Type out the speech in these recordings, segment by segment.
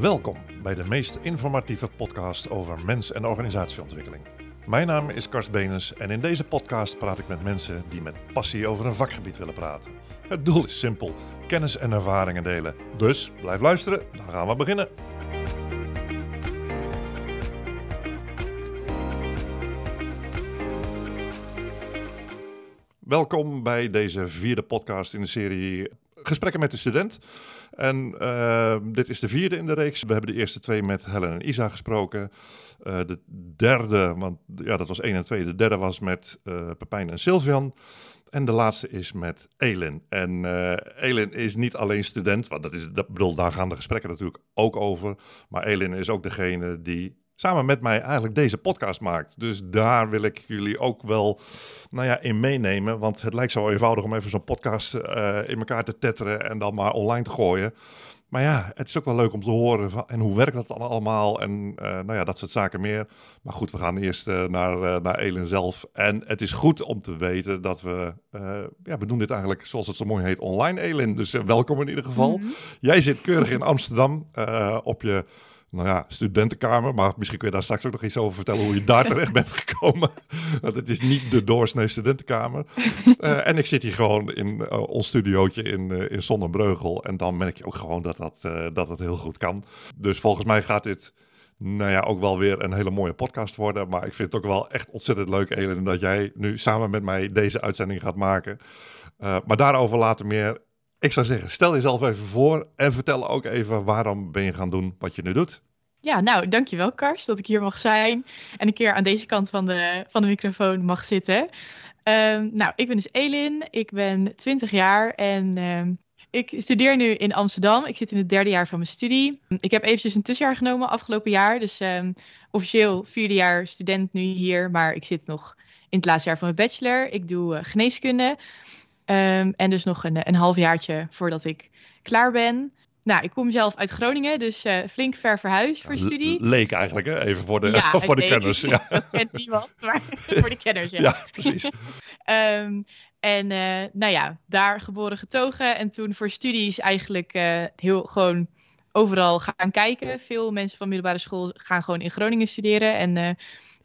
Welkom bij de meest informatieve podcast over mens- en organisatieontwikkeling. Mijn naam is Karst Benes en in deze podcast praat ik met mensen die met passie over een vakgebied willen praten. Het doel is simpel: kennis en ervaringen delen. Dus blijf luisteren, dan gaan we beginnen. Welkom bij deze vierde podcast in de serie Gesprekken met de student. En uh, dit is de vierde in de reeks. We hebben de eerste twee met Helen en Isa gesproken. Uh, de derde, want ja, dat was één en twee. De derde was met uh, Pepijn en Sylvian. En de laatste is met Elin. En Elin is niet alleen student, want dat is, dat, bedoel, daar gaan de gesprekken natuurlijk ook over. Maar Elin is ook degene die samen met mij eigenlijk deze podcast maakt. Dus daar wil ik jullie ook wel nou ja, in meenemen. Want het lijkt zo eenvoudig om even zo'n podcast uh, in elkaar te tetteren en dan maar online te gooien. Maar ja, het is ook wel leuk om te horen van, en hoe werkt dat dan allemaal en uh, nou ja, dat soort zaken meer. Maar goed, we gaan eerst uh, naar, uh, naar Elin zelf. En het is goed om te weten dat we, ja, we doen dit eigenlijk zoals het zo mooi heet online Elin. Dus welkom in ieder geval. Mm -hmm. Jij zit keurig in Amsterdam op je nou ja, studentenkamer. Maar misschien kun je daar straks ook nog iets over vertellen hoe je daar terecht bent gekomen. Want het is niet de doorsnee studentenkamer. Uh, en ik zit hier gewoon in uh, ons studiootje in, uh, in Zonnebreugel. En dan merk je ook gewoon dat dat, dat het heel goed kan. Dus volgens mij gaat dit nou ja, ook wel weer een hele mooie podcast worden. Maar ik vind het ook wel echt ontzettend leuk, Elin, dat jij nu samen met mij deze uitzending gaat maken. maar daarover later meer. Ik zou zeggen, stel jezelf even voor en vertel ook even waarom ben je gaan doen wat je nu doet. Ja, nou, dankjewel Kars dat ik hier mag zijn en een keer aan deze kant van de, van de microfoon mag zitten. Um, nou, ik ben dus Elin, ik ben 20 jaar en um, ik studeer nu in Amsterdam. Ik zit in het derde jaar van mijn studie. Ik heb eventjes een tussenjaar genomen afgelopen jaar, dus um, officieel vierde jaar student nu hier, maar ik zit nog in het laatste jaar van mijn bachelor. Ik doe uh, geneeskunde. Um, en dus nog een, een halfjaartje voordat ik klaar ben. Nou, ik kom zelf uit Groningen, dus uh, flink ver verhuisd voor studie. Leek eigenlijk, hè? Even voor de, ja, voor de kenners. Ja. Dat kent niemand, maar voor de kenners, ja. Ja, precies. um, en uh, nou ja, daar geboren getogen. En toen voor studies eigenlijk uh, heel gewoon overal gaan kijken. Veel mensen van middelbare school gaan gewoon in Groningen studeren. En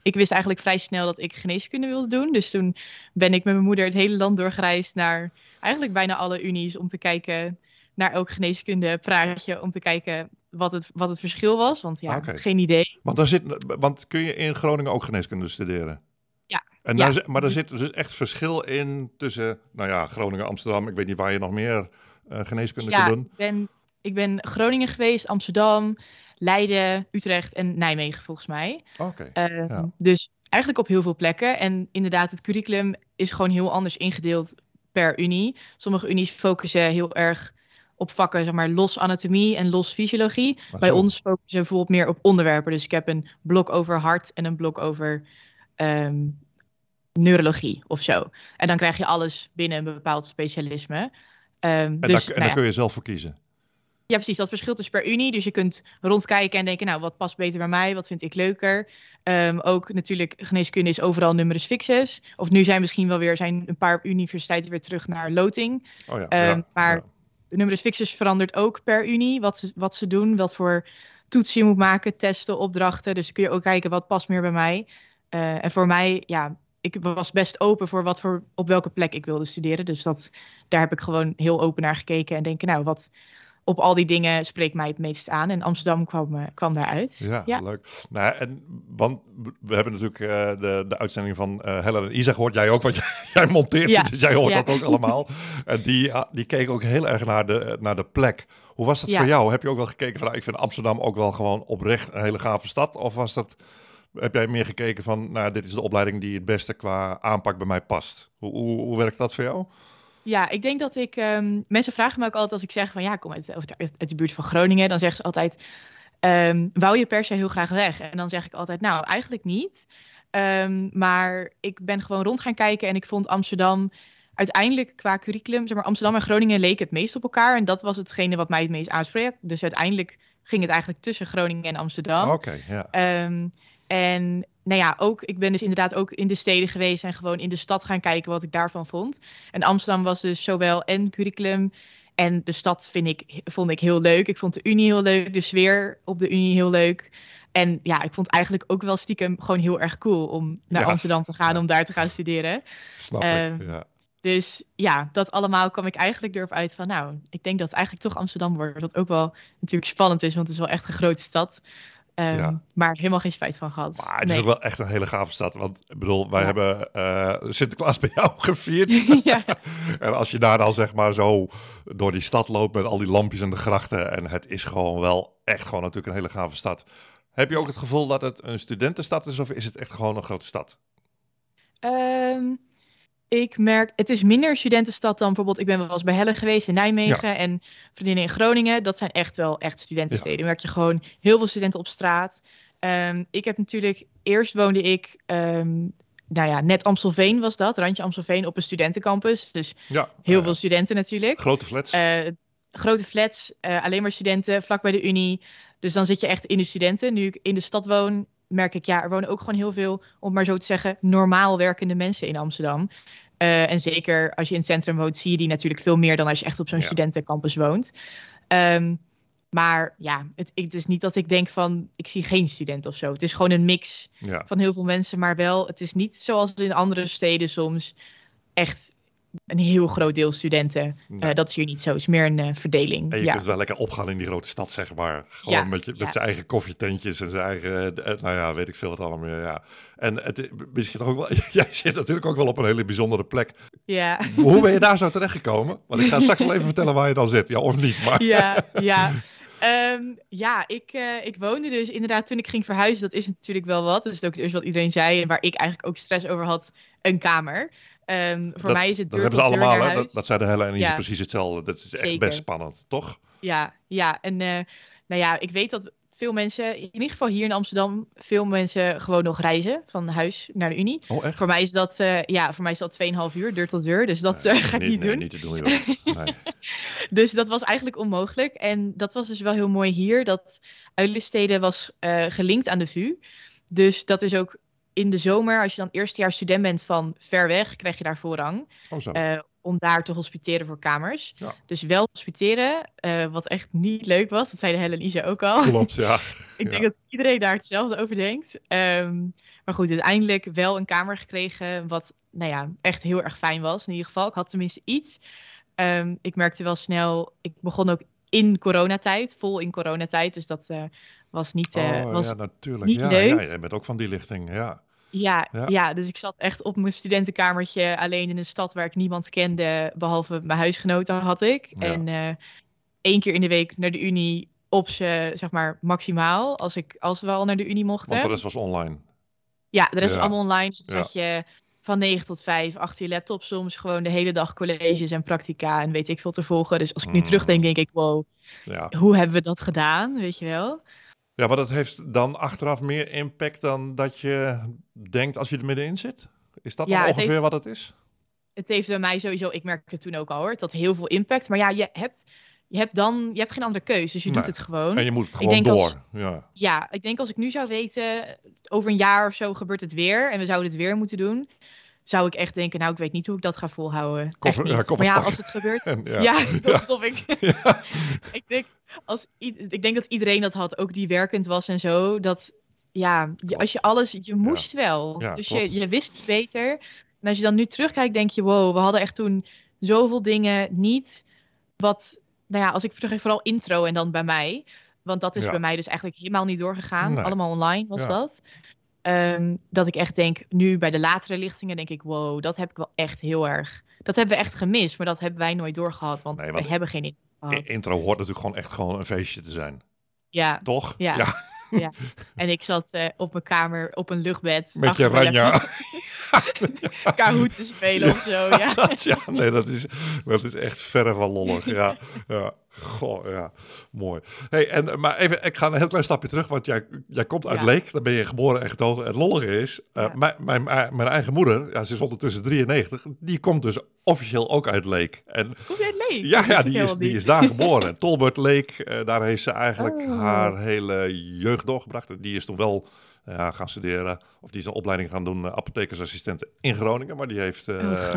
ik wist eigenlijk vrij snel dat ik geneeskunde wilde doen. Dus toen ben ik met mijn moeder het hele land doorgereisd naar eigenlijk bijna alle unies om te kijken naar elk geneeskunde praatje om te kijken wat het, wat het verschil was. Want ja, okay. geen idee. Want, daar zit, want kun je in Groningen ook geneeskunde studeren? Ja. En daar, ja. Maar daar zit dus echt verschil in tussen, nou ja, Groningen, Amsterdam. Ik weet niet waar je nog meer uh, geneeskunde ja, kunt doen. Ik ben, ik ben Groningen geweest, Amsterdam, Leiden, Utrecht en Nijmegen volgens mij. Oké. Okay. Uh, ja. Dus eigenlijk op heel veel plekken. En inderdaad, het curriculum is gewoon heel anders ingedeeld per unie. Sommige unies focussen heel erg op vakken, zeg maar, los anatomie en los fysiologie. Bij ons focussen ze bijvoorbeeld meer op onderwerpen. Dus ik heb een blok over hart en een blok over um, neurologie of zo. En dan krijg je alles binnen een bepaald specialisme. Um, en dus, daar, en daar kun je zelf voor kiezen? Ja, precies. Dat verschilt dus per unie. Dus je kunt rondkijken en denken, nou, wat past beter bij mij? Wat vind ik leuker? Um, ook natuurlijk, geneeskunde is overal numerus fixus. Of nu zijn misschien wel weer, zijn een paar universiteiten weer terug naar loting. Oh ja, um, ja, maar ja. de numerus fixus verandert ook per unie. Wat ze, wat ze doen, wat voor toetsen je moet maken, testen, opdrachten. Dus kun je ook kijken, wat past meer bij mij? Uh, en voor mij, ja, ik was best open voor wat voor, op welke plek ik wilde studeren. Dus dat, daar heb ik gewoon heel open naar gekeken en denken, nou, wat op al die dingen spreekt mij het meest aan. En Amsterdam kwam, kwam daaruit. Ja, ja. leuk. Nou, en, want we hebben natuurlijk uh, de, de uitzending van uh, Helen en Isa gehoord. Jij ook, want jij, jij monteert Ja. ze, dus jij hoort Ja. dat ook allemaal. En die, uh, die keek ook heel erg naar de, naar de plek. Hoe was dat voor jou? Heb je ook wel gekeken van, nou, ik vind Amsterdam ook wel gewoon oprecht een hele gave stad? Of was dat, heb jij meer gekeken van, nou, dit is de opleiding die het beste qua aanpak bij mij past? Hoe, hoe, hoe werkt dat voor jou? Ja, ik denk dat ik. ehm, mensen vragen me ook altijd als ik zeg van ja, ik kom uit, uit, uit de buurt van Groningen. Dan zeggen ze altijd: ehm, wou je per se heel graag weg? En dan zeg ik altijd: nou, eigenlijk niet. Ehm, maar ik ben gewoon rond gaan kijken en ik vond Amsterdam uiteindelijk qua curriculum, zeg maar, Amsterdam en Groningen leken het meest op elkaar. En dat was hetgene wat mij het meest aanspreekt. Dus uiteindelijk ging het eigenlijk tussen Groningen en Amsterdam. Oké, ja. En nou ja, ook, ik ben dus inderdaad ook in de steden geweest en gewoon in de stad gaan kijken wat ik daarvan vond. En Amsterdam was dus zowel en curriculum en de stad vind ik, vond ik heel leuk. Ik vond de Unie heel leuk, de sfeer op de Unie heel leuk. En ja, ik vond eigenlijk ook wel stiekem gewoon heel erg cool om naar Amsterdam te gaan, om daar te gaan studeren. Snap ik, ehm, ja. Dus ja, dat allemaal kwam ik eigenlijk erop uit van, nou, ik denk dat het eigenlijk toch Amsterdam wordt. Wat ook wel natuurlijk spannend is, want het is wel echt een grote stad. Ehm, maar helemaal geen spijt van gehad. Maar het is ook wel echt een hele gave stad. Want ik bedoel, wij hebben uh, Sinterklaas bij jou gevierd. ja. en als je daar dan zeg maar zo door die stad loopt met al die lampjes en de grachten. En het is gewoon wel echt gewoon natuurlijk een hele gave stad. Heb je ook het gevoel dat het een studentenstad is of is het echt gewoon een grote stad? Um, ik merk, het is minder studentenstad dan bijvoorbeeld, ik ben wel eens bij Helle geweest in Nijmegen en vriendinnen in Groningen. Dat zijn echt wel echt studentensteden. Ja. merk je gewoon heel veel studenten op straat. Um, ik heb natuurlijk, eerst woonde ik, um, nou ja, net Amstelveen was dat, randje Amstelveen op een studentencampus. Dus ja, heel veel studenten natuurlijk. Grote flats. Uh, grote flats, uh, alleen maar studenten, vlak bij de Unie. Dus dan zit je echt in de studenten. Nu ik in de stad woon, merk ik, ja, er wonen ook gewoon heel veel, om maar zo te zeggen, normaal werkende mensen in Amsterdam. Uh, en zeker als je in het centrum woont, zie je die natuurlijk veel meer dan als je echt op zo'n studentencampus woont. Um, maar ja, het, het, is niet dat ik denk van, ik zie geen student of zo. Het is gewoon een mix ja. van heel veel mensen, maar wel, het is niet zoals in andere steden soms echt een heel groot deel studenten. Eh, dat is hier niet zo. Het is meer een uh, verdeling. En je ja. kunt wel lekker opgaan in die grote stad, zeg maar. Gewoon met, je, met zijn eigen koffietentjes en zijn eigen, uh, nou ja, weet ik veel wat allemaal. Ja. En het, misschien ook wel, jij zit natuurlijk ook wel op een hele bijzondere plek. Ja. Hoe ben je daar zo terechtgekomen? Want ik ga straks wel even vertellen waar je dan zit. Ja, of niet. Maar. Ja, ja. Um, ja, ik, uh, ik woonde dus inderdaad toen ik ging verhuizen. Dat is natuurlijk wel wat. Dat is ook eerst wat iedereen zei. En waar ik eigenlijk ook stress over had. Een kamer. Um, voor mij is het Dat hebben ze allemaal, hè? Dat, dat de Helle en ja. precies hetzelfde. Dat is echt best spannend, toch? Ja, ja. En uh, nou ja, ik weet dat veel mensen, in ieder geval hier in Amsterdam, veel mensen gewoon nog reizen van huis naar de Unie. Oh, echt? Voor mij is dat, uh, ja, voor mij is dat 2,5 uur, deur tot deur. Dus dat nee, uh, ga ik niet, niet nee, doen. Niet te doen, nee. dus dat was eigenlijk onmogelijk. En dat was dus wel heel mooi hier, dat Uilensteden was gelinkt aan de VU. Dus dat is ook in de zomer, als je dan eerstejaars student bent van ver weg, krijg je daar voorrang. Oh, zo. Uh, om daar te hospiteren voor kamers. Ja. Dus wel hospiteren, uh, wat echt niet leuk was. Dat zei de Helen Isa ook al. Klopt, ja. ik ja. denk dat iedereen daar hetzelfde over denkt. Um, maar goed, uiteindelijk wel een kamer gekregen, wat nou ja, echt heel erg fijn was. In ieder geval, ik had tenminste iets. Um, ik merkte wel snel, ik begon ook in coronatijd, vol in coronatijd. Dus dat uh, was niet, uh, oh, was ja, natuurlijk. niet ja, leuk. Ja, jij bent ook van die lichting, ja. Ja, Ja. ja. dus ik zat echt op mijn studentenkamertje alleen in een stad waar ik niemand kende, behalve mijn huisgenoten had ik. Ja. En eh één keer in de week naar de Unie op ze, zeg maar, maximaal, als, ik, als we al naar de Unie mochten. Want de rest was online. Ja, de rest Ja. is allemaal online. Dus zat je van 9 tot 5 achter je laptop soms gewoon de hele dag colleges en practica en weet ik veel te volgen. Dus als ik nu Mm. terugdenk, denk ik, wow, Ja. hoe hebben we dat gedaan, weet je wel? Ja, maar dat heeft dan achteraf meer impact dan dat je denkt als je er middenin zit? Is dat Ja, dan het ongeveer heeft- wat het is? het heeft bij mij sowieso, ik merkte het toen ook al hoor, had heel veel impact. Maar ja, je hebt, je hebt dan, je hebt geen andere keus, dus je Nee. doet het gewoon. En je moet het Ik gewoon denk door. als- Ja. Ja, ik denk als ik nu zou weten, over een jaar of zo gebeurt het weer en we zouden het weer moeten doen, zou ik echt denken, nou ik weet niet hoe ik dat ga volhouden. Koffer- ja, maar ja, als het gebeurt, En, ja. ja, dan stop ik. Ik, denk, als, ik denk dat iedereen dat had, ook die werkend was en zo, dat ja, als je alles, je moest wel. Dus klopt. je, je wist beter. En als je dan nu terugkijkt, denk je, wow, we hadden echt toen zoveel dingen niet. Wat, nou ja, als ik terug vooral intro en dan bij mij. Want dat is Ja. bij mij dus eigenlijk helemaal niet doorgegaan. Nee. Allemaal online was Ja. dat. Ehm, dat ik echt denk, nu bij de latere lichtingen, denk ik, wow, dat heb ik wel echt heel erg. Dat hebben we echt gemist, maar dat hebben wij nooit doorgehad, want Nee, we hebben geen intro gehad. Intro hoort natuurlijk gewoon echt gewoon een feestje te zijn. Ja, Toch? Ja. ja. ja. En ik zat eh, op mijn kamer op een luchtbed. Met je ranja. Kahoot te spelen of zo, ja. Dat, ja, nee, dat is, dat is echt verre van lollig. Ja, ja. Goh, ja. Mooi. Hey, en, maar even, ik ga een heel klein stapje terug, want jij, jij komt uit Ja. Leek. Daar ben je geboren en getogen. Het lollige is, eh, Ja. mijn, mijn, mijn eigen moeder, ja, ze is ondertussen 93, die komt dus officieel ook uit Leek. En Kom je uit Leek? ja, ja die, is, die is daar geboren. Tolbert Leek, eh, daar heeft ze eigenlijk Oh. haar hele jeugd doorgebracht. Die is toen wel ja, gaan studeren, of die is een opleiding gaan doen, eh, apothekersassistent in Groningen. Maar die heeft, eh,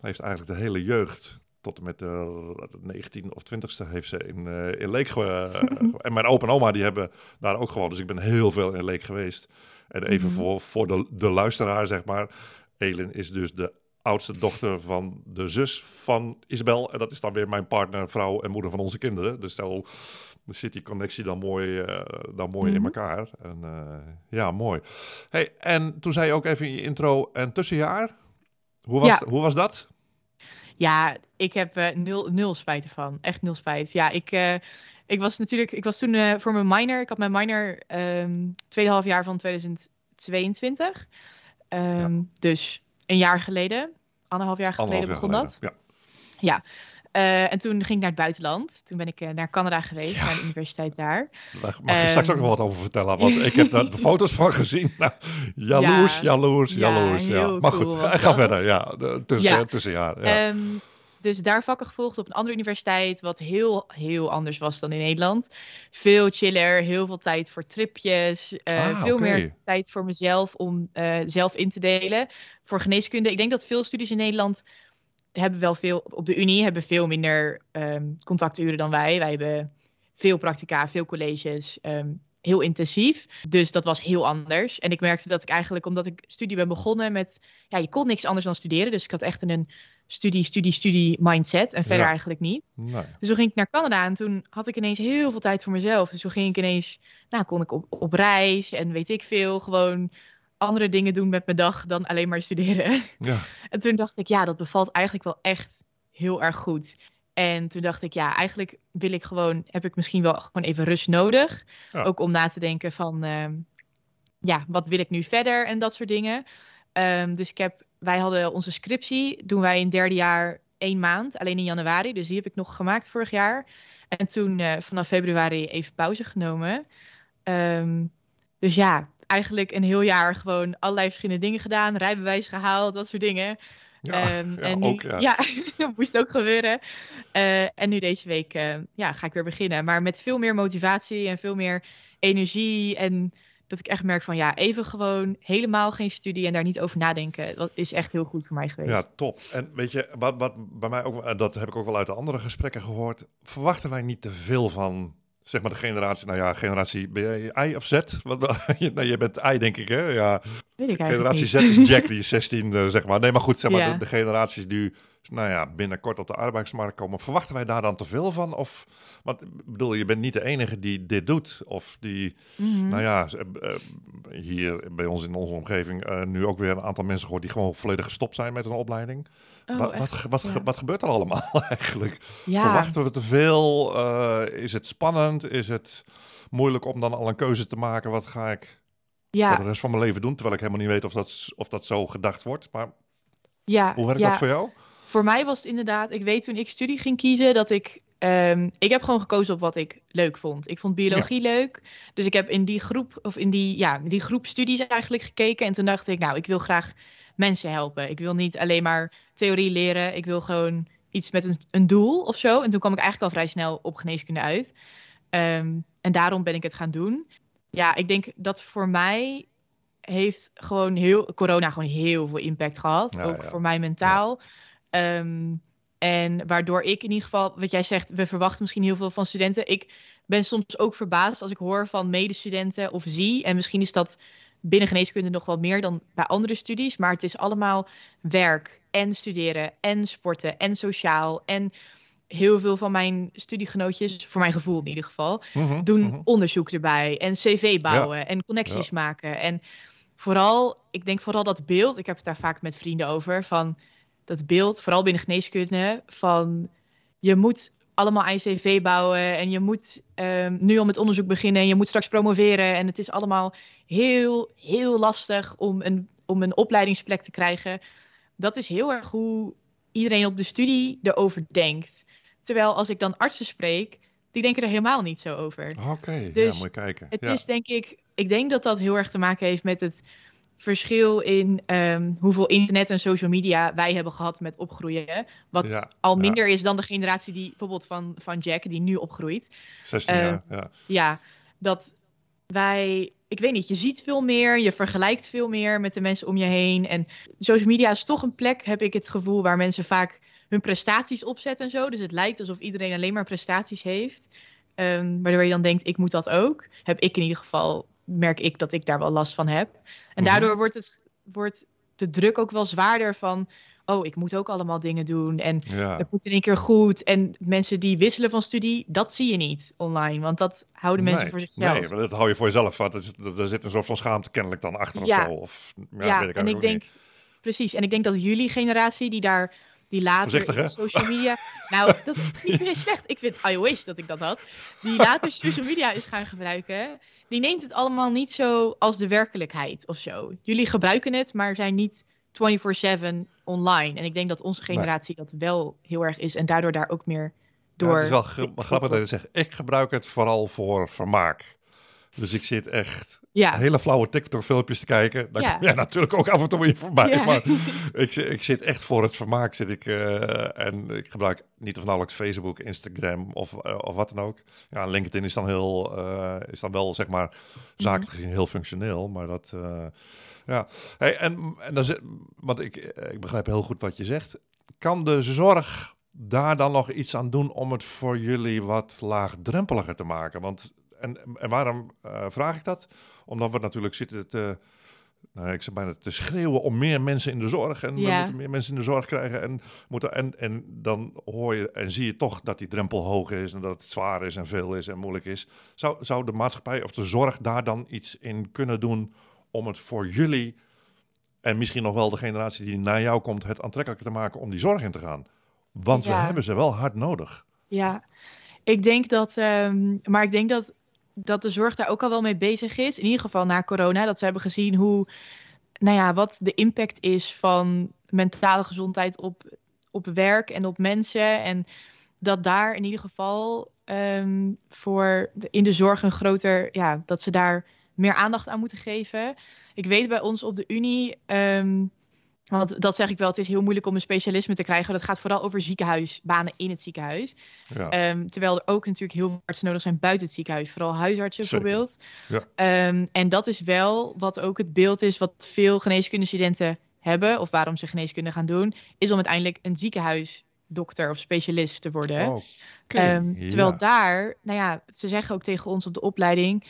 heeft eigenlijk de hele jeugd tot en met de 19 of 20ste heeft ze in, uh, in Leek En mijn opa en oma die hebben daar ook gewoond. Dus ik ben heel veel in Leek geweest. En even mhm. voor, voor de, de luisteraar, zeg maar. Elin is dus de oudste dochter van de zus van Isabel. En dat is dan weer mijn partner, vrouw en moeder van onze kinderen. Dus zo zit die connectie dan mooi, uh, dan mooi in mhm. elkaar. En, uh, ja, mooi. Hey, en toen zei je ook even in je intro een tussenjaar. Hoe was, hoe was dat? Ja, ik heb uh, nul, nul spijt ervan. Echt nul spijt. Ja, ik, ik was natuurlijk, ik was toen voor mijn minor. Ik had mijn minor um, tweede half jaar van 2022. Um, Dus een jaar geleden, anderhalf jaar geleden begon dat. Ja. ja. Uh, en toen ging ik naar het buitenland. Toen ben ik uh, naar Canada geweest, naar de universiteit daar. Daar mag je straks ook nog wat over vertellen, want ik heb daar de foto's van gezien. Nou, jaloers, ja, jaloers, jaloers. Ja, Maar goed, ga, ga verder. Ja, tussen, ja. tussenjaar. Ja. Um, dus daar vakken gevolgd op een andere universiteit, wat heel, heel anders was dan in Nederland. Veel chiller, heel veel tijd voor tripjes, uh, veel meer tijd voor mezelf om zelf in te delen. Voor geneeskunde, ik denk dat veel studies in Nederland hebben wel veel, op de Unie hebben veel minder um, contacturen dan wij. Wij hebben veel practica, veel colleges, um, heel intensief. Dus dat was heel anders. En ik merkte dat ik eigenlijk, omdat ik studie ben begonnen met, ja, je kon niks anders dan studeren. Dus ik had echt een studie, studie, studie mindset en verder eigenlijk niet. Nee. Dus toen ging ik naar Canada en toen had ik ineens heel veel tijd voor mezelf. Dus toen ging ik ineens, nou kon ik op, op reis en weet ik veel, gewoon andere dingen doen met mijn dag dan alleen maar studeren. Ja. En toen dacht ik, ja, dat bevalt eigenlijk wel echt heel erg goed. En toen dacht ik, ja, eigenlijk wil ik gewoon, heb ik misschien wel gewoon even rust nodig. Ook om na te denken van, uh, ja, wat wil ik nu verder en dat soort dingen. Um, dus ik heb, wij hadden onze scriptie, doen wij in derde jaar één maand, alleen in januari. Dus die heb ik nog gemaakt vorig jaar. En toen uh, vanaf februari even pauze genomen. Um, dus ja, eigenlijk een heel jaar gewoon allerlei verschillende dingen gedaan. Rijbewijs gehaald, dat soort dingen. Ja, um, ja, en nu, ook, ja. ja moest ook gebeuren. Uh, en nu deze week uh, ja, ga ik weer beginnen. Maar met veel meer motivatie en veel meer energie. En dat ik echt merk van ja, even gewoon helemaal geen studie en daar niet over nadenken. Dat is echt heel goed voor mij geweest. Ja, top. En weet je, wat, wat bij mij ook, dat heb ik ook wel uit de andere gesprekken gehoord. Verwachten wij niet te veel van zeg maar de generatie, nou ja, generatie, ben jij I of Z? Wat, nee, je bent I, denk ik, hè? Ja. Weet ik generatie Z is Jack, die is 16, uh, zeg maar. Nee, maar goed, zeg maar, de, de, generaties die, nou ja, binnenkort op de arbeidsmarkt komen, verwachten wij daar dan te veel van? Of, want, bedoel, je bent niet de enige die dit doet, of die, mm -hmm. nou ja, uh, hier bij ons in onze omgeving uh, nu ook weer een aantal mensen gehoord die gewoon volledig gestopt zijn met een opleiding. Oh, wat, wat, wat, ja. wat, gebeurt er allemaal eigenlijk? Ja. Verwachten we te veel? Uh, is het spannend? Is het moeilijk om dan al een keuze te maken? Wat ga ik ja. voor de rest van mijn leven doen? Terwijl ik helemaal niet weet of dat, of dat zo gedacht wordt. Maar ja, hoe werkt dat voor jou? Voor mij was het inderdaad, ik weet toen ik studie ging kiezen, dat ik Um, ik heb gewoon gekozen op wat ik leuk vond. Ik vond biologie leuk. Dus ik heb in die groep, of in die, ja, die groep studies eigenlijk gekeken. En toen dacht ik, nou, ik wil graag mensen helpen. Ik wil niet alleen maar theorie leren. Ik wil gewoon iets met een, een doel of zo. En toen kwam ik eigenlijk al vrij snel op geneeskunde uit. Um, en daarom ben ik het gaan doen. Ja, ik denk dat voor mij heeft gewoon heel corona gewoon heel veel impact gehad. ook voor mij mentaal. Ja. Um, en waardoor ik in ieder geval, wat jij zegt, we verwachten misschien heel veel van studenten. Ik ben soms ook verbaasd als ik hoor van medestudenten of zie. En misschien is dat binnen geneeskunde nog wel meer dan bij andere studies. Maar het is allemaal werk en studeren en sporten en sociaal. En heel veel van mijn studiegenootjes, voor mijn gevoel in ieder geval, mhm, doen mhm. onderzoek erbij en cv bouwen en connecties maken. En vooral, ik denk vooral dat beeld, ik heb het daar vaak met vrienden over, van dat beeld, vooral binnen geneeskunde, van je moet allemaal ICV bouwen en je moet um, nu al met onderzoek beginnen en je moet straks promoveren. En het is allemaal heel, heel lastig om een, om een opleidingsplek te krijgen. Dat is heel erg hoe iedereen op de studie erover denkt. Terwijl als ik dan artsen spreek, die denken er helemaal niet zo over. Oké, dus ja, mooi kijken. Het is denk ik, ik denk dat dat heel erg te maken heeft met het verschil in um, hoeveel internet en social media wij hebben gehad met opgroeien. Wat al minder is dan de generatie die bijvoorbeeld van, van Jack, die nu opgroeit. 16 uh, jaar, ja. Ja, dat wij, ik weet niet, je ziet veel meer, je vergelijkt veel meer met de mensen om je heen. En social media is toch een plek, heb ik het gevoel, waar mensen vaak hun prestaties opzetten en zo. Dus het lijkt alsof iedereen alleen maar prestaties heeft. Um, waardoor je dan denkt, ik moet dat ook. Heb ik in ieder geval, merk ik dat ik daar wel last van heb. En Mhm. daardoor wordt, het, wordt de druk ook wel zwaarder van... oh, ik moet ook allemaal dingen doen en Ja. het moet in één keer goed. En mensen die wisselen van studie, dat zie je niet online. Want dat houden mensen nee, voor zichzelf. Nee, dat hou je voor jezelf. Want er zit, zit een soort van schaamte kennelijk dan achter Ja. of zo. Of, ja, Ja, weet ik en ik denk, precies. En ik denk dat jullie generatie, die daar, die later social media. nou, dat is niet meer slecht. Ik vind, I wish dat ik dat had. Die later social media is gaan gebruiken. Die neemt het allemaal niet zo als de werkelijkheid of zo. Jullie gebruiken het, maar zijn niet 24/7 online. En ik denk dat onze generatie dat wel heel erg is en daardoor daar ook meer door. Ja, het is wel gra- grappig dat je zegt, ik gebruik het vooral voor vermaak. Dus ik zit echt Ja. hele flauwe TikTok-filmpjes te kijken. Daar Ja. kom jij natuurlijk ook af en toe in voorbij. Ja. Maar ik, ik zit echt voor het vermaak. Zit ik, eh, en ik gebruik niet of nauwelijks Facebook, Instagram of, eh, of wat dan ook. Ja, LinkedIn is dan, heel, eh, is dan wel, zeg maar, zakelijk gezien heel functioneel. Maar dat, ja. Hey, en, en dan, zit- want ik, ik begrijp heel goed wat je zegt. Kan de zorg daar dan nog iets aan doen om het voor jullie wat laagdrempeliger te maken? Want, en, en waarom eh, vraag ik dat? Omdat we natuurlijk zitten te, nou, ik zeg bijna te schreeuwen om meer mensen in de zorg. En we moeten meer mensen in de zorg krijgen. En, moeten, en, en dan hoor je en zie je toch dat die drempel hoog is en dat het zwaar is en veel is en moeilijk is. Zou, zou de maatschappij of de zorg daar dan iets in kunnen doen om het voor jullie en misschien nog wel de generatie die na jou komt, het aantrekkelijker te maken om die zorg in te gaan? Want we hebben ze wel hard nodig. Ja, ik denk dat, ehm, maar ik denk dat, dat de zorg daar ook al wel mee bezig is. In ieder geval na corona, dat ze hebben gezien hoe, nou ja, wat de impact is van mentale gezondheid op, op werk en op mensen. En dat daar in ieder geval ehm, voor de, in de zorg een groter, ja, dat ze daar meer aandacht aan moeten geven. Ik weet bij ons op de Unie. ehm, want dat zeg ik wel, het is heel moeilijk om een specialisme te krijgen. Dat gaat vooral over ziekenhuisbanen in het ziekenhuis. Ja. Ehm, terwijl er ook natuurlijk heel veel artsen nodig zijn buiten het ziekenhuis. Vooral huisartsen Zeker. bijvoorbeeld. Ja. Ehm, en dat is wel wat ook het beeld is wat veel geneeskundestudenten hebben. Of waarom ze geneeskunde gaan doen. Is om uiteindelijk een ziekenhuisdokter of specialist te worden. Ehm, terwijl ja. daar, nou ja, ze zeggen ook tegen ons op de opleiding,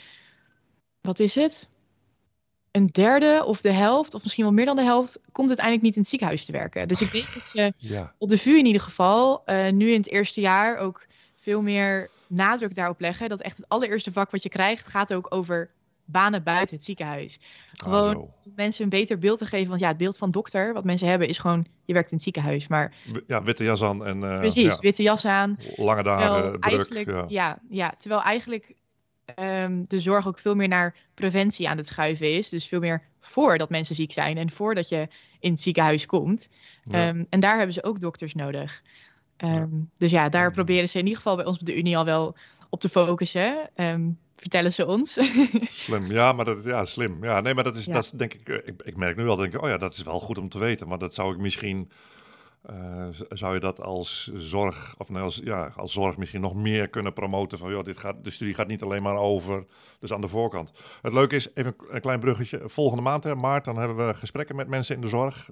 wat is het? Een derde of de helft, of misschien wel meer dan de helft, komt uiteindelijk niet in het ziekenhuis te werken. Dus ik denk dat ze Ja, op de VU in ieder geval, eh, nu in het eerste jaar ook veel meer nadruk daarop leggen. Dat echt het allereerste vak wat je krijgt, gaat ook over banen buiten het ziekenhuis. Gewoon Ah, zo. om mensen een beter beeld te geven. Want ja, het beeld van dokter, wat mensen hebben, is gewoon, je werkt in het ziekenhuis. Maar Ja, witte jas aan en eh, precies, ja, witte jas aan. lange dagen, druk. Ja. ja. Ja, terwijl eigenlijk ehm, de zorg ook veel meer naar preventie aan het schuiven is. Dus veel meer voordat mensen ziek zijn en voordat je in het ziekenhuis komt. Ja. Ehm, en daar hebben ze ook dokters nodig. Ehm, Dus ja, daar proberen ze in ieder geval bij ons op de Unie al wel op te focussen. Vertellen ze ons. Slim, ja, maar dat ja, slim. Ja, nee, maar dat is, Ja. dat is denk ik, eh, ik, ik merk nu al, denk ik, oh ja, dat is wel goed om te weten. Maar dat zou ik misschien, eh, zou je dat als zorg, of nee, als, ja, als zorg misschien nog meer kunnen promoten van, joh, dit gaat, de studie gaat niet alleen maar over, dus aan de voorkant. Het leuke is, even een, klein bruggetje, volgende maand, hè, maart, dan hebben we gesprekken met mensen in de zorg.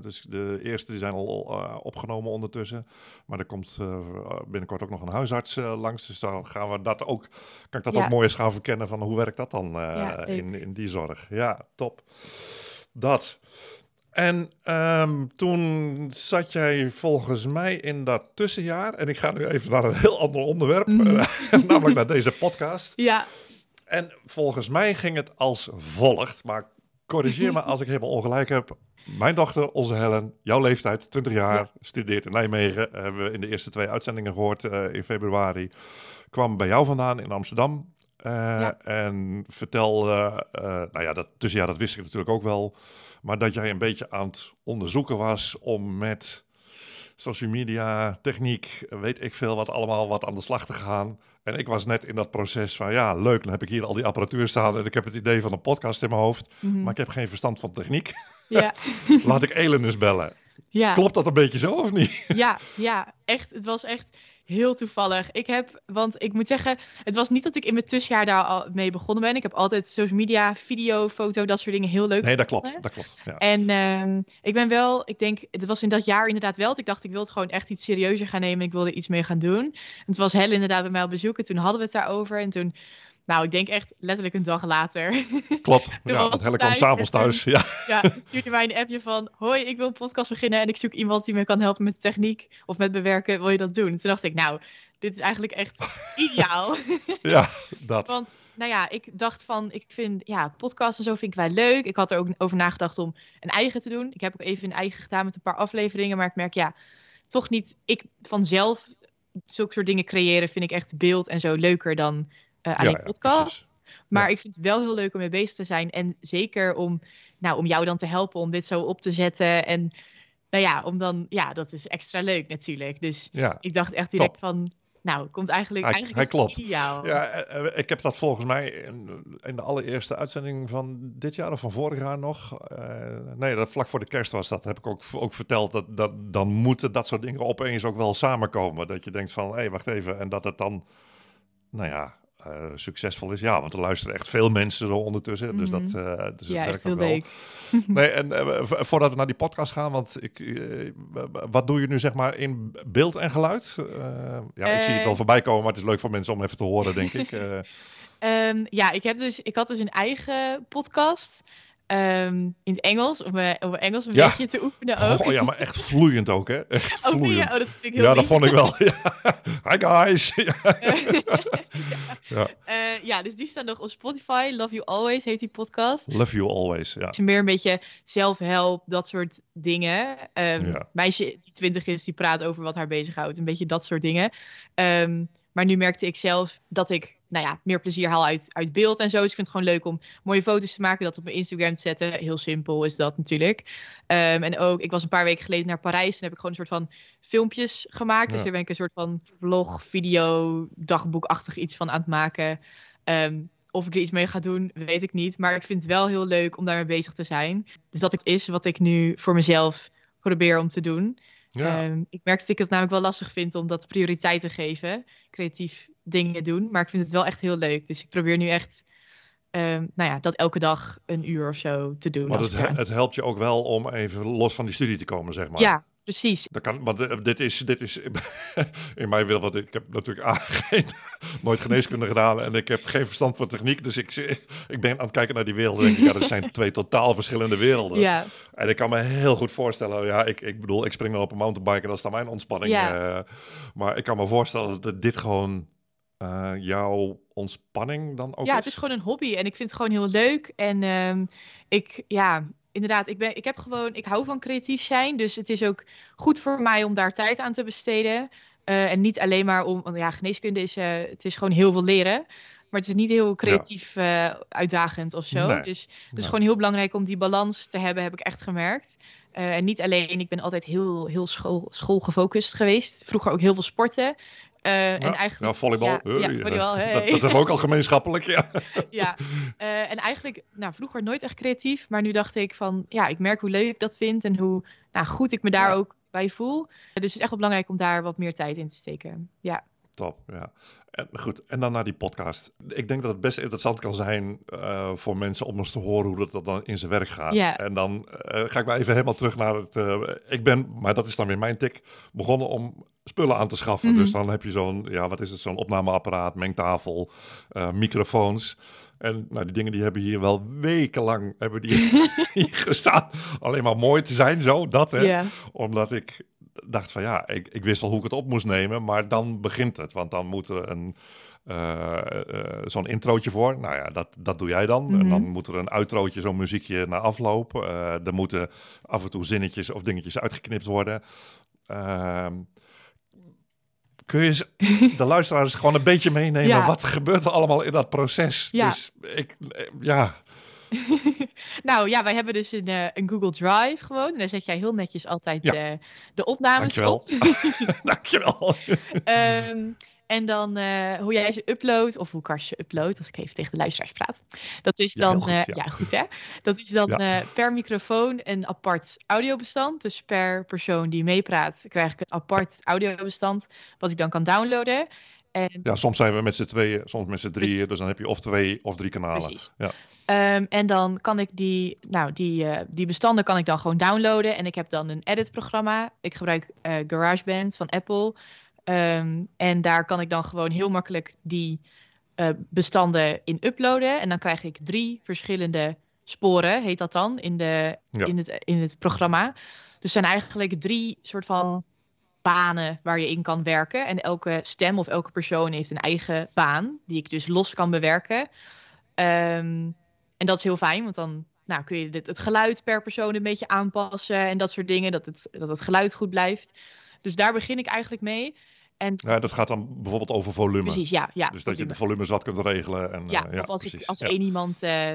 Dus de eerste die zijn al eh, opgenomen ondertussen. Maar er komt binnenkort ook nog een huisarts langs, dus dan gaan we dat ook, kan ik dat Ja. ook mooi eens gaan verkennen van hoe werkt dat dan Ja, in, in die zorg. Ja, top. Dat. En ehm, toen zat jij volgens mij in dat tussenjaar. En ik ga nu even naar een heel ander onderwerp, Mhm. namelijk naar deze podcast. ja, En volgens mij ging het als volgt. Maar corrigeer me als ik helemaal ongelijk heb. Mijn dochter, onze Helen, jouw leeftijd, 20 jaar, Ja. studeert in Nijmegen. Hebben we in de eerste twee uitzendingen gehoord eh, in februari. Kwam bij jou vandaan in Amsterdam. Eh, Ja. En vertelde, eh, nou ja, dat tussenjaar, dat wist ik natuurlijk ook wel. Maar dat jij een beetje aan het onderzoeken was om met social media, techniek, weet ik veel wat allemaal, wat aan de slag te gaan. En ik was net in dat proces van, ja, leuk, dan heb ik hier al die apparatuur staan en ik heb het idee van een podcast in mijn hoofd, mhm. maar ik heb geen verstand van techniek. ja, Laat ik Elin eens bellen. ja. Klopt dat een beetje zo of niet? Ja, ja, echt. Het was echt heel toevallig. Ik heb, want ik moet zeggen, het was niet dat ik in mijn tussenjaar daar al mee begonnen ben. Ik heb altijd social media, video, foto, dat soort dingen heel leuk Nee, dat klopt. Dat klopt ja. En ehm, ik ben wel, ik denk, het was in dat jaar inderdaad wel. Dat ik dacht, ik wil het gewoon echt iets serieuzer gaan nemen. Ik wilde iets mee gaan doen. En het was Hel inderdaad bij mij op bezoek. En toen hadden we het daarover. En toen nou, ik denk echt letterlijk een dag later. Klopt, ja, want Helle kwam s'avonds thuis. Ja. ja, stuurde mij een appje van... Hoi, ik wil een podcast beginnen en ik zoek iemand die me kan helpen met techniek of met bewerken. Wil je dat doen? toen dacht ik, nou, dit is eigenlijk echt ideaal. ja, dat. Want, nou ja, ik dacht van, ik vind, ja, podcast en zo vind ik wel leuk. Ik had er ook over nagedacht om een eigen te doen. Ik heb ook even een eigen gedaan met een paar afleveringen. Maar ik merk, ja, toch niet... Ik vanzelf zulke soort dingen creëren vind ik echt beeld en zo leuker dan aan ja, podcast. Maar ik vind het wel heel leuk om mee bezig te zijn. En zeker om, nou, om jou dan te helpen om dit zo op te zetten. En nou ja, om dan, ja, dat is extra leuk natuurlijk. Dus ik dacht echt direct van, nou, komt eigenlijk, hij, eigenlijk hij klopt. Ja, eh, eh, ik heb dat volgens mij in, in, de allereerste uitzending van dit jaar of van vorig jaar nog. nee, dat vlak voor de kerst was dat. Heb ik ook, ook verteld dat, dat dan moeten dat soort dingen opeens ook wel samenkomen. Dat je denkt van, hé, hey, wacht even. En dat het dan, nou ja, uh, succesvol is. Ja, want er luisteren echt veel mensen zo ondertussen. Dus dat, uh, dus ja, werkt ook wel. Leuk. nee, en uh, voordat we naar die podcast gaan, want ik, wat doe je nu zeg maar in beeld en geluid? ja, ik zie het wel voorbij komen, maar het is leuk voor mensen om even te horen, denk ik. um, ja, ik, heb dus, ik had dus een eigen podcast. Um, in het Engels, om, uh, om Engels een beetje te oefenen ook. Oh ja, maar echt vloeiend ook, hè? Echt oh, vloeiend. Ja, oh, dat vind ik heel Ja, dat vond ik wel. Ja. Hi guys! ja. Uh, ja, dus die staan nog op Spotify. Love You Always heet die podcast. Love You Always, ja. Het is meer een beetje zelfhelp, dat soort dingen. Um, ja. Meisje die twintig is, die praat over wat haar bezighoudt. Een beetje dat soort dingen. Um, maar nu merkte ik zelf dat ik nou ja, meer plezier haal uit, uit beeld en zo. Dus ik vind het gewoon leuk om mooie foto's te maken, dat op mijn Instagram te zetten. Heel simpel is dat natuurlijk. Um, en ook, ik was een paar weken geleden naar Parijs en heb ik gewoon een soort van filmpjes gemaakt. Dus daar ben ik een soort van vlog, video, dagboekachtig iets van aan het maken. Um, of ik er iets mee ga doen, weet ik niet. Maar ik vind het wel heel leuk om daarmee bezig te zijn. Dus dat is wat ik nu voor mezelf probeer om te doen. Ja. Um, ik merk dat ik het namelijk wel lastig vind om dat prioriteit te geven. Creatief dingen doen. Maar ik vind het wel echt heel leuk. Dus ik probeer nu echt um, nou ja, dat elke dag een uur of zo te doen. Maar het, het, helpt je ook wel om even los van die studie te komen, zeg maar. Ja, precies. Dat kan, maar dit is, dit is in mijn wereld, ik heb natuurlijk A, geen, nooit geneeskunde gedaan en ik heb geen verstand van techniek. Dus ik, ik ben aan het kijken naar die werelden en denk ik, ja, dat zijn twee totaal verschillende werelden. Ja. En ik kan me heel goed voorstellen, ja, ik, ik bedoel, ik spring dan op een mountainbike en dat is dan mijn ontspanning. Ja. Uh, maar ik kan me voorstellen dat dit gewoon uh, jouw ontspanning dan ook Ja, is? het is gewoon een hobby en ik vind het gewoon heel leuk. En um, ik, ja, inderdaad, ik, ben, ik heb gewoon, ik hou van creatief zijn. Dus het is ook goed voor mij om daar tijd aan te besteden. Uh, en niet alleen maar om, want ja, geneeskunde is, uh, het is gewoon heel veel leren. Maar het is niet heel creatief ja. uh, uitdagend of zo. Nee, dus het is nee. gewoon heel belangrijk om die balans te hebben, heb ik echt gemerkt. En niet alleen, ik ben altijd heel, heel school, schoolgefocust geweest. Vroeger ook heel veel sporten. Uh, ja, en eigenlijk, ja, volleybal. Ja, Hey, ja, volleybal hey. dat, dat hebben we ook al gemeenschappelijk, ja. ja, uh, en eigenlijk, nou, vroeger nooit echt creatief. Maar nu dacht ik van, ja, ik merk hoe leuk ik dat vind. En hoe nou, goed ik me daar ook bij voel. Dus het is echt wel belangrijk om daar wat meer tijd in te steken. Ja. Top, ja. En goed, en dan naar die podcast. Ik denk dat het best interessant kan zijn uh, voor mensen om eens te horen hoe dat dan in zijn werk gaat. Ja. En dan uh, ga ik maar even helemaal terug naar het... Uh, ik ben, maar dat is dan weer mijn tik, begonnen om spullen aan te schaffen. Mhm. Mm -hmm. Dus dan heb je zo'n, ja, wat is het, zo'n opnameapparaat, mengtafel, microfoons... En nou, die dingen die hebben hier wel wekenlang hebben die hier gestaan. Alleen maar mooi te zijn, zo, dat hè. Omdat ik dacht van ja, ik, ik wist wel hoe ik het op moest nemen, maar dan begint het. Want dan moet er een, uh, uh, zo'n introotje voor. Nou ja, dat, dat doe jij dan. Mhm. En dan moet er een outrootje, zo'n muziekje na afloop. Uh, er moeten af en toe zinnetjes of dingetjes uitgeknipt worden. Ehm, kun je de luisteraars gewoon een beetje meenemen? Ja. Wat gebeurt er allemaal in dat proces? Ja. Dus ik, ja... nou ja, wij hebben dus een, uh, een, Google Drive gewoon. En daar zet jij heel netjes altijd Ja. uh, de opnames Dankjewel. op. Dankjewel. um, En dan eh, hoe jij ze uploadt, of hoe Kars ze uploadt, als ik even tegen de luisteraars praat. Dat is Ja, dan, heel goed, eh, ja. ja. goed hè. Dat is dan Ja. eh, per microfoon een apart audiobestand. Dus per persoon die meepraat, krijg ik een apart audiobestand, wat ik dan kan downloaden. En Ja, soms zijn we met z'n tweeën, soms met z'n drieën. Precies. Dus dan heb je of twee of drie kanalen. Precies. Ja. Ehm, en dan kan ik die, nou, die, eh, die bestanden kan ik dan gewoon downloaden. En ik heb dan een edit-programma. Ik gebruik eh, GarageBand van Apple. Ehm, en daar kan ik dan gewoon heel makkelijk die eh, bestanden in uploaden. En dan krijg ik drie verschillende sporen, heet dat dan, in, de, Ja. in, het, in het programma. Dus er zijn eigenlijk drie soort van banen waar je in kan werken. En elke stem of elke persoon heeft een eigen baan, die ik dus los kan bewerken. Ehm, en dat is heel fijn, want dan nou, kun je dit, het geluid per persoon een beetje aanpassen en dat soort dingen, dat het, dat het geluid goed blijft. Dus daar begin ik eigenlijk mee. En Ja, dat gaat dan bijvoorbeeld over volume. precies, ja. ja Dus dat je volume. de volumes wat kunt regelen. En, Ja, eh, ja of als, precies. ik, als ja. één iemand, eh,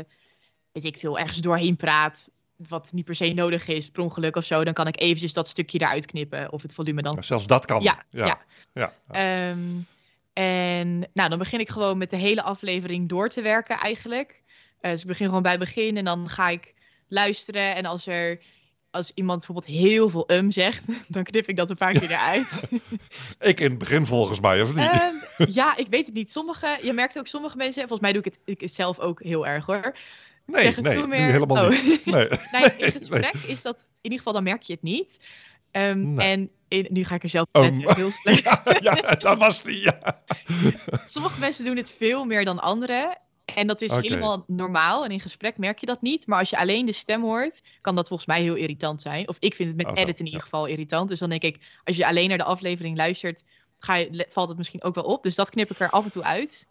weet ik veel, ergens doorheen praat, wat niet per se nodig is, per of zo, dan kan ik eventjes dat stukje eruit knippen of het volume dan. Ja, zelfs dat kan. Ja, ja. ja. ja. Ehm, en nou, dan begin ik gewoon met de hele aflevering door te werken eigenlijk. Eh, dus ik begin gewoon bij het begin en dan ga ik luisteren. En als er als iemand bijvoorbeeld heel veel um zegt, dan knip ik dat een paar keer eruit. Ik in het begin volgens mij, of niet? Ehm, ja, ik weet het niet. Sommige, je merkt ook sommige mensen, volgens mij doe ik het ik zelf ook heel erg hoor. Nee, zeggen nee, veel nu helemaal Oh. niet. Nee. Nee, in gesprek is dat, in ieder geval dan merk je het niet. Ehm, Nee. En in, nu ga ik er zelf Oh, letten, maar- heel slecht. Ja, ja, dat was die, ja. Sommige mensen doen het veel meer dan anderen. En dat is helemaal normaal. En in gesprek merk je dat niet. Maar als je alleen de stem hoort, kan dat volgens mij heel irritant zijn. Of ik vind het met Oh, edit in ieder geval irritant. Dus dan denk ik, als je alleen naar de aflevering luistert, ga je, valt het misschien ook wel op. Dus dat knip ik er af en toe uit.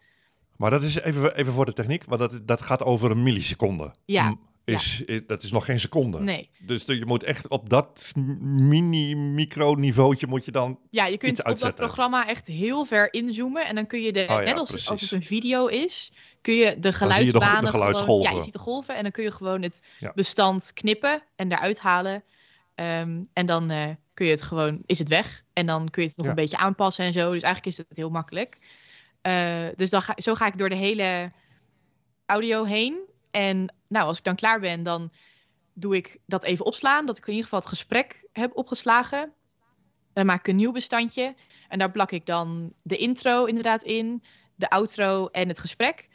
Maar dat is even, even voor de techniek, want dat, dat gaat over een milliseconde. Ja, M- Is, is- dat is nog geen seconde. Nee. Dus je moet echt op dat mini-micro-niveautje moet je dan... Ja, je kunt op dat programma echt heel ver inzoomen. En dan kun je de, Oh ja, net als, precies. als het een video is, kun je de zie je de- de geluidsbanen gewoon... geluidsgolven. Ja, je ziet de golven en dan kun je gewoon het Ja. bestand knippen en eruit halen. Ehm, en dan eh, kun je het gewoon, is het weg. En dan kun je het nog een beetje aanpassen en zo. Dus eigenlijk is het heel makkelijk. Eh, dus dan ga, zo ga ik door de hele audio heen. En nou, als ik dan klaar ben, dan doe ik dat even opslaan. Dat ik in ieder geval het gesprek heb opgeslagen. Dan maak ik een nieuw bestandje. En daar plak ik dan de intro inderdaad in, de outro en het gesprek.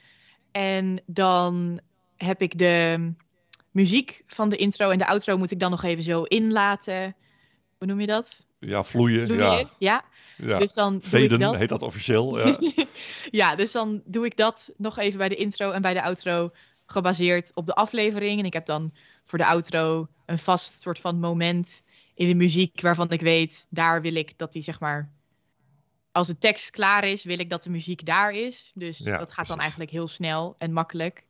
En dan heb ik de muziek van de intro en de outro moet ik dan nog even zo inlaten. Hoe noem je dat? Ja, vloeien. Vloeien. Ja, ja. Ja. Dus dan Veden dat. heet dat officieel. Ja. ja, dus dan doe ik dat nog even bij de intro en bij de outro gebaseerd op de aflevering. En ik heb dan voor de outro een vast soort van moment in de muziek waarvan ik weet, daar wil ik dat die zeg maar. Als de tekst klaar is, wil ik dat de muziek daar is. Dus Ja, dat gaat dan eigenlijk heel snel en makkelijk.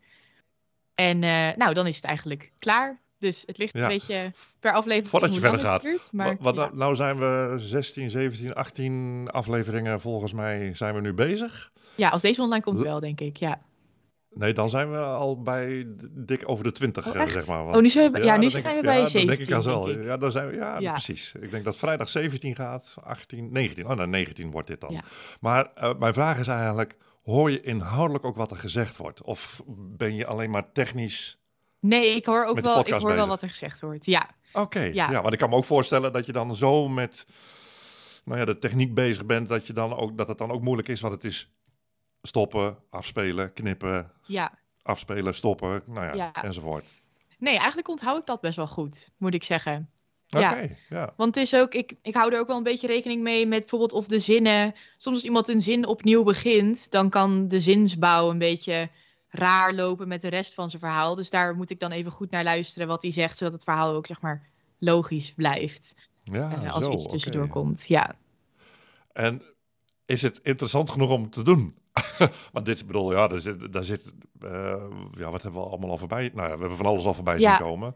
En eh, nou, dan is het eigenlijk klaar. Dus het ligt Ja. een beetje per aflevering. Voordat je verder gaat, duurt, maar, Wat, wat ja. nou- nou zijn we 16, 17, 18 afleveringen volgens mij zijn we nu bezig. ja, als deze online komt wel, denk ik. Ja. Nee, dan zijn we al bij dik over de 20, Oh, eh, zeg maar. Oh, nu zijn we, ja, nu zijn we bij ja, dat 17, denk ik als wel. Ja, dan zijn we, ja, Ja. precies. Ik denk dat vrijdag 17 gaat, 18, 19. Oh, nou, 19 wordt dit dan. Maar eh, mijn vraag is eigenlijk, hoor je inhoudelijk ook wat er gezegd wordt? Of ben je alleen maar technisch... Nee, ik hoor ook wel, ik hoor wel wat er gezegd wordt. Ja, Oké, ja. Ja. want ik kan me ook voorstellen dat je dan zo met nou ja, de techniek bezig bent, dat, je dan ook, dat het dan ook moeilijk is, want het is stoppen, afspelen, knippen, ja. afspelen, stoppen, nou ja, Ja. enzovoort. Nee, eigenlijk onthoud ik dat best wel goed, moet ik zeggen. Oké, Ja. ja. Want het is ook, ik, ik hou er ook wel een beetje rekening mee met bijvoorbeeld of de zinnen. Soms als iemand een zin opnieuw begint, dan kan de zinsbouw een beetje raar lopen met de rest van zijn verhaal. Dus daar moet ik dan even goed naar luisteren wat hij zegt, zodat het verhaal ook zeg maar logisch blijft. ja eh, als zo, er iets tussendoor komt. Ja. En is het interessant genoeg om te doen? Want dit, bedoel, ja, daar zit, daar zit eh, ja, wat hebben we allemaal al voorbij? Nou ja, we hebben van alles al voorbij Ja. zien komen.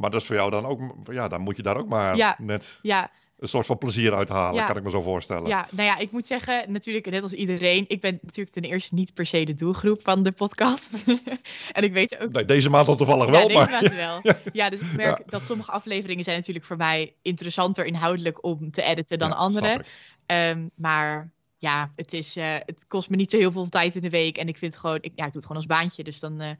Maar dat is voor jou dan ook, ja, dan moet je daar ook maar Ja. net Ja, een soort van plezier uit halen, Ja. kan ik me zo voorstellen. Ja, nou ja, ik moet zeggen, natuurlijk net als iedereen, ik ben natuurlijk ten eerste niet per se de doelgroep van de podcast. en ik weet ook Nee, deze maand al toevallig wel, ja, deze maar... maand wel. Ja, dus ik merk dat sommige afleveringen zijn natuurlijk voor mij interessanter inhoudelijk om te editen dan andere. Ehm, maar ja, het, is, uh, het kost me niet zo heel veel tijd in de week. En ik vind gewoon, ik, ja, ik doe het gewoon als baantje. Dus dan, uh,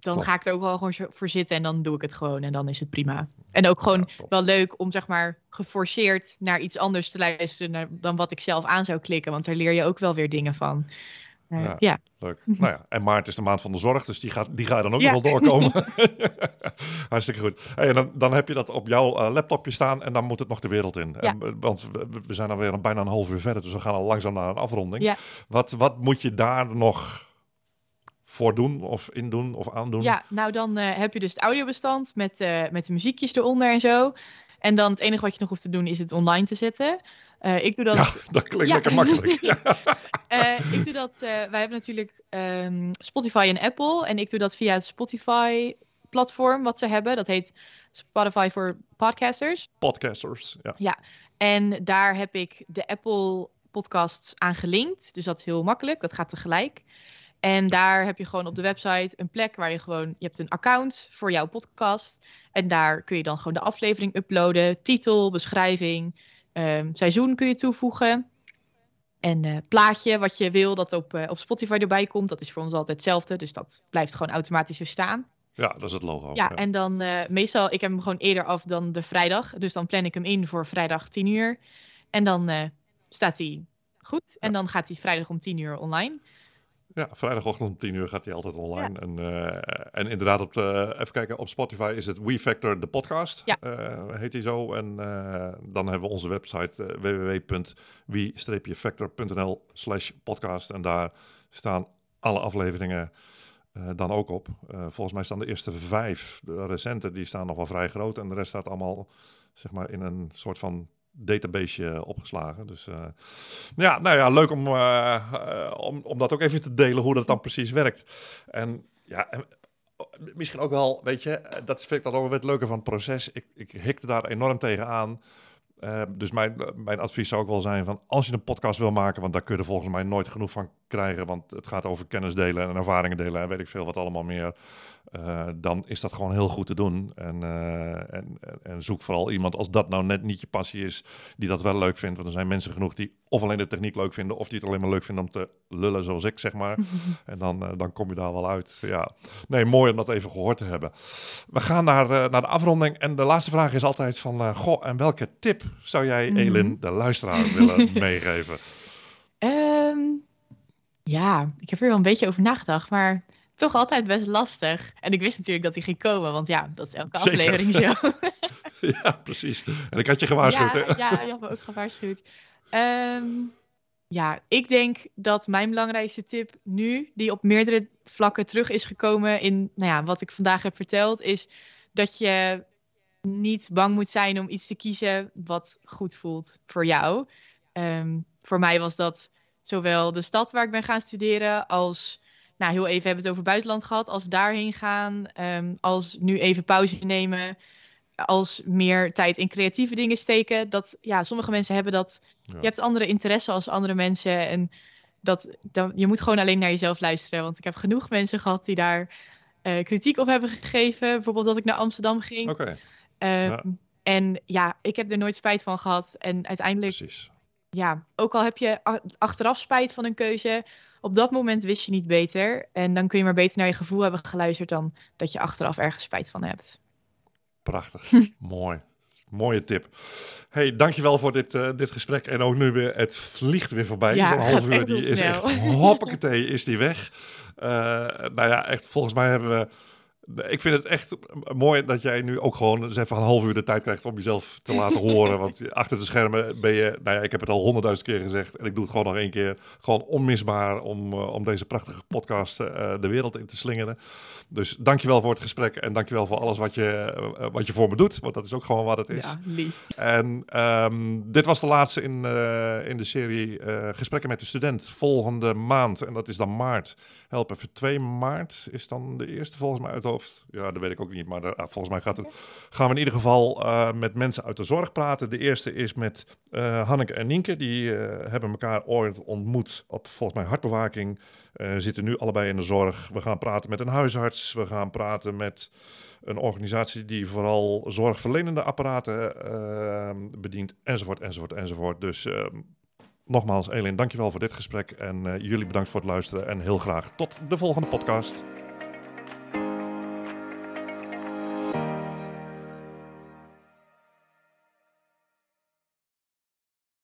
dan ga ik er ook wel gewoon voor zitten en dan doe ik het gewoon. En dan is het prima. En ook gewoon ja, wel leuk om, zeg maar, geforceerd naar iets anders te luisteren dan wat ik zelf aan zou klikken. Want daar leer je ook wel weer dingen van. Uh, ja, ja, Leuk. nou ja, en maart is de maand van de zorg, dus die, gaat, die ga je dan ook ja. nog wel doorkomen. Hartstikke goed. Hey, en dan, dan heb je dat op jouw uh, laptopje staan en dan moet het nog de wereld in. Ja. En, want we, we zijn alweer bijna een half uur verder, dus we gaan al langzaam naar een afronding. Wat, wat moet je daar nog voor doen of in doen of aandoen? Ja, nou dan uh, heb je dus het audiobestand met, uh, met de muziekjes eronder en zo. En dan het enige wat je nog hoeft te doen is het online te zetten. Uh, ik doe dat. Ja, dat klinkt ja. lekker makkelijk. Ja. uh, ik doe dat. Uh, wij hebben natuurlijk um, Spotify en Apple. En ik doe dat via het Spotify-platform wat ze hebben. Dat heet Spotify voor podcasters. Podcasters, ja. Ja, en daar heb ik de Apple podcasts aan gelinkt. Dus dat is heel makkelijk. Dat gaat tegelijk. En daar heb je gewoon op de website een plek waar je gewoon... Je hebt een account voor jouw podcast. En daar kun je dan gewoon de aflevering uploaden. Titel, beschrijving, um, seizoen kun je toevoegen. En uh, plaatje wat je wil dat op, uh, op Spotify erbij komt. Dat is voor ons altijd hetzelfde. Dus dat blijft gewoon automatisch weer staan. Ja, dat is het logo. Ja, ja. en dan uh, meestal... Ik heb hem gewoon eerder af dan de vrijdag. Dus dan plan ik hem in voor vrijdag 10 uur. En dan staat hij goed. En ja. dan gaat hij vrijdag om 10 uur online. Ja, vrijdagochtend om 10 uur gaat hij altijd online. Ja. En, uh, en inderdaad, op de, even kijken, op Spotify is het We Factor, de podcast. Ja. Uh, heet hij zo. En uh, dan hebben we onze website www.we-factor.nl slash podcast. En daar staan alle afleveringen dan ook op. volgens mij staan de eerste vijf, de recente, die staan nog wel vrij groot. En de rest staat allemaal, zeg maar, in een soort van database opgeslagen. Dus uh, ja, nou ja, leuk om, uh, om, om dat ook even te delen, hoe dat dan precies werkt. En ja, en, misschien ook wel, weet je, dat vind ik dan ook wel het leuke van het proces. Ik, ik hikte daar enorm tegen aan. dus mijn, mijn advies zou ook wel zijn van als je een podcast wil maken, want daar kun je volgens mij nooit genoeg van krijgen, want het gaat over kennis delen en ervaringen delen en weet ik veel wat allemaal meer. Uh, dan is dat gewoon heel goed te doen. En, uh, en, en, zoek vooral iemand, als dat nou net niet je passie is, die dat wel leuk vindt. Want er zijn mensen genoeg die of alleen de techniek leuk vinden, of die het alleen maar leuk vinden om te lullen, zoals ik, zeg maar. en dan, uh, dan kom je daar wel uit. Ja. Nee, mooi om dat even gehoord te hebben. We gaan naar, naar de afronding. En de laatste vraag is altijd van, goh, en welke tip zou jij, Mhm. Elin, de luisteraar, willen meegeven? Um, ja, ik heb er wel een beetje over nagedacht, maar toch altijd best lastig. En ik wist natuurlijk dat hij ging komen, want ja, dat is elke Zeker. aflevering zo. ja, precies. En ik had je gewaarschuwd, ja, hè? ja, je had me ook gewaarschuwd. Um, ja, ik denk dat mijn belangrijkste tip nu, die op meerdere vlakken terug is gekomen in nou ja, wat ik vandaag heb verteld, is dat je niet bang moet zijn om iets te kiezen wat goed voelt voor jou. Um, voor mij was dat zowel de stad waar ik ben gaan studeren als nou, heel even hebben we het over buitenland gehad, als daarheen gaan, um, als nu even pauze nemen, als meer tijd in creatieve dingen steken. Dat, ja, sommige mensen hebben dat, ja. je hebt andere interesse als andere mensen en dat, dat, je moet gewoon alleen naar jezelf luisteren. Want ik heb genoeg mensen gehad die daar uh, kritiek op hebben gegeven, bijvoorbeeld dat ik naar Amsterdam ging. Okay. Um, ja. En ja, ik heb er nooit spijt van gehad en uiteindelijk... Precies ja, ook al heb je achteraf spijt van een keuze, op dat moment wist je niet beter. En dan kun je maar beter naar je gevoel hebben geluisterd dan dat je achteraf ergens spijt van hebt. Prachtig, mooi. Mooie tip. Hey, dankjewel voor dit, uh, dit gesprek. En ook nu weer, het vliegt weer voorbij. Ja, Zo'n half uur, die is echt hoppakee, is die weg. Uh, nou ja, echt, volgens mij hebben we ik vind het echt mooi dat jij nu ook gewoon eens even een half uur de tijd krijgt om jezelf te laten horen. Want achter de schermen ben je, nou ja, ik heb het al honderdduizend keer gezegd en ik doe het gewoon nog één keer. Gewoon onmisbaar om, uh, om deze prachtige podcast uh, de wereld in te slingeren. Dus dankjewel voor het gesprek en dankjewel voor alles wat je, uh, wat je voor me doet. Want dat is ook gewoon wat het is. Ja, lief. En um, dit was de laatste in, in de serie Gesprekken met de Student. Volgende maand, en dat is dan maart. Help even, 2 maart is dan de eerste volgens mij uit de Ja, dat weet ik ook niet, maar uh, volgens mij gaat gaan we in ieder geval uh, met mensen uit de zorg praten. De eerste is met uh, Hanneke en Nienke. Die hebben elkaar ooit ontmoet op volgens mij hartbewaking. zitten nu allebei in de zorg. We gaan praten met een huisarts. We gaan praten met een organisatie die vooral zorgverlenende apparaten bedient. Enzovoort, enzovoort, enzovoort. Dus Nogmaals, Elin, dankjewel voor dit gesprek. En jullie bedankt voor het luisteren. En heel graag tot de volgende podcast.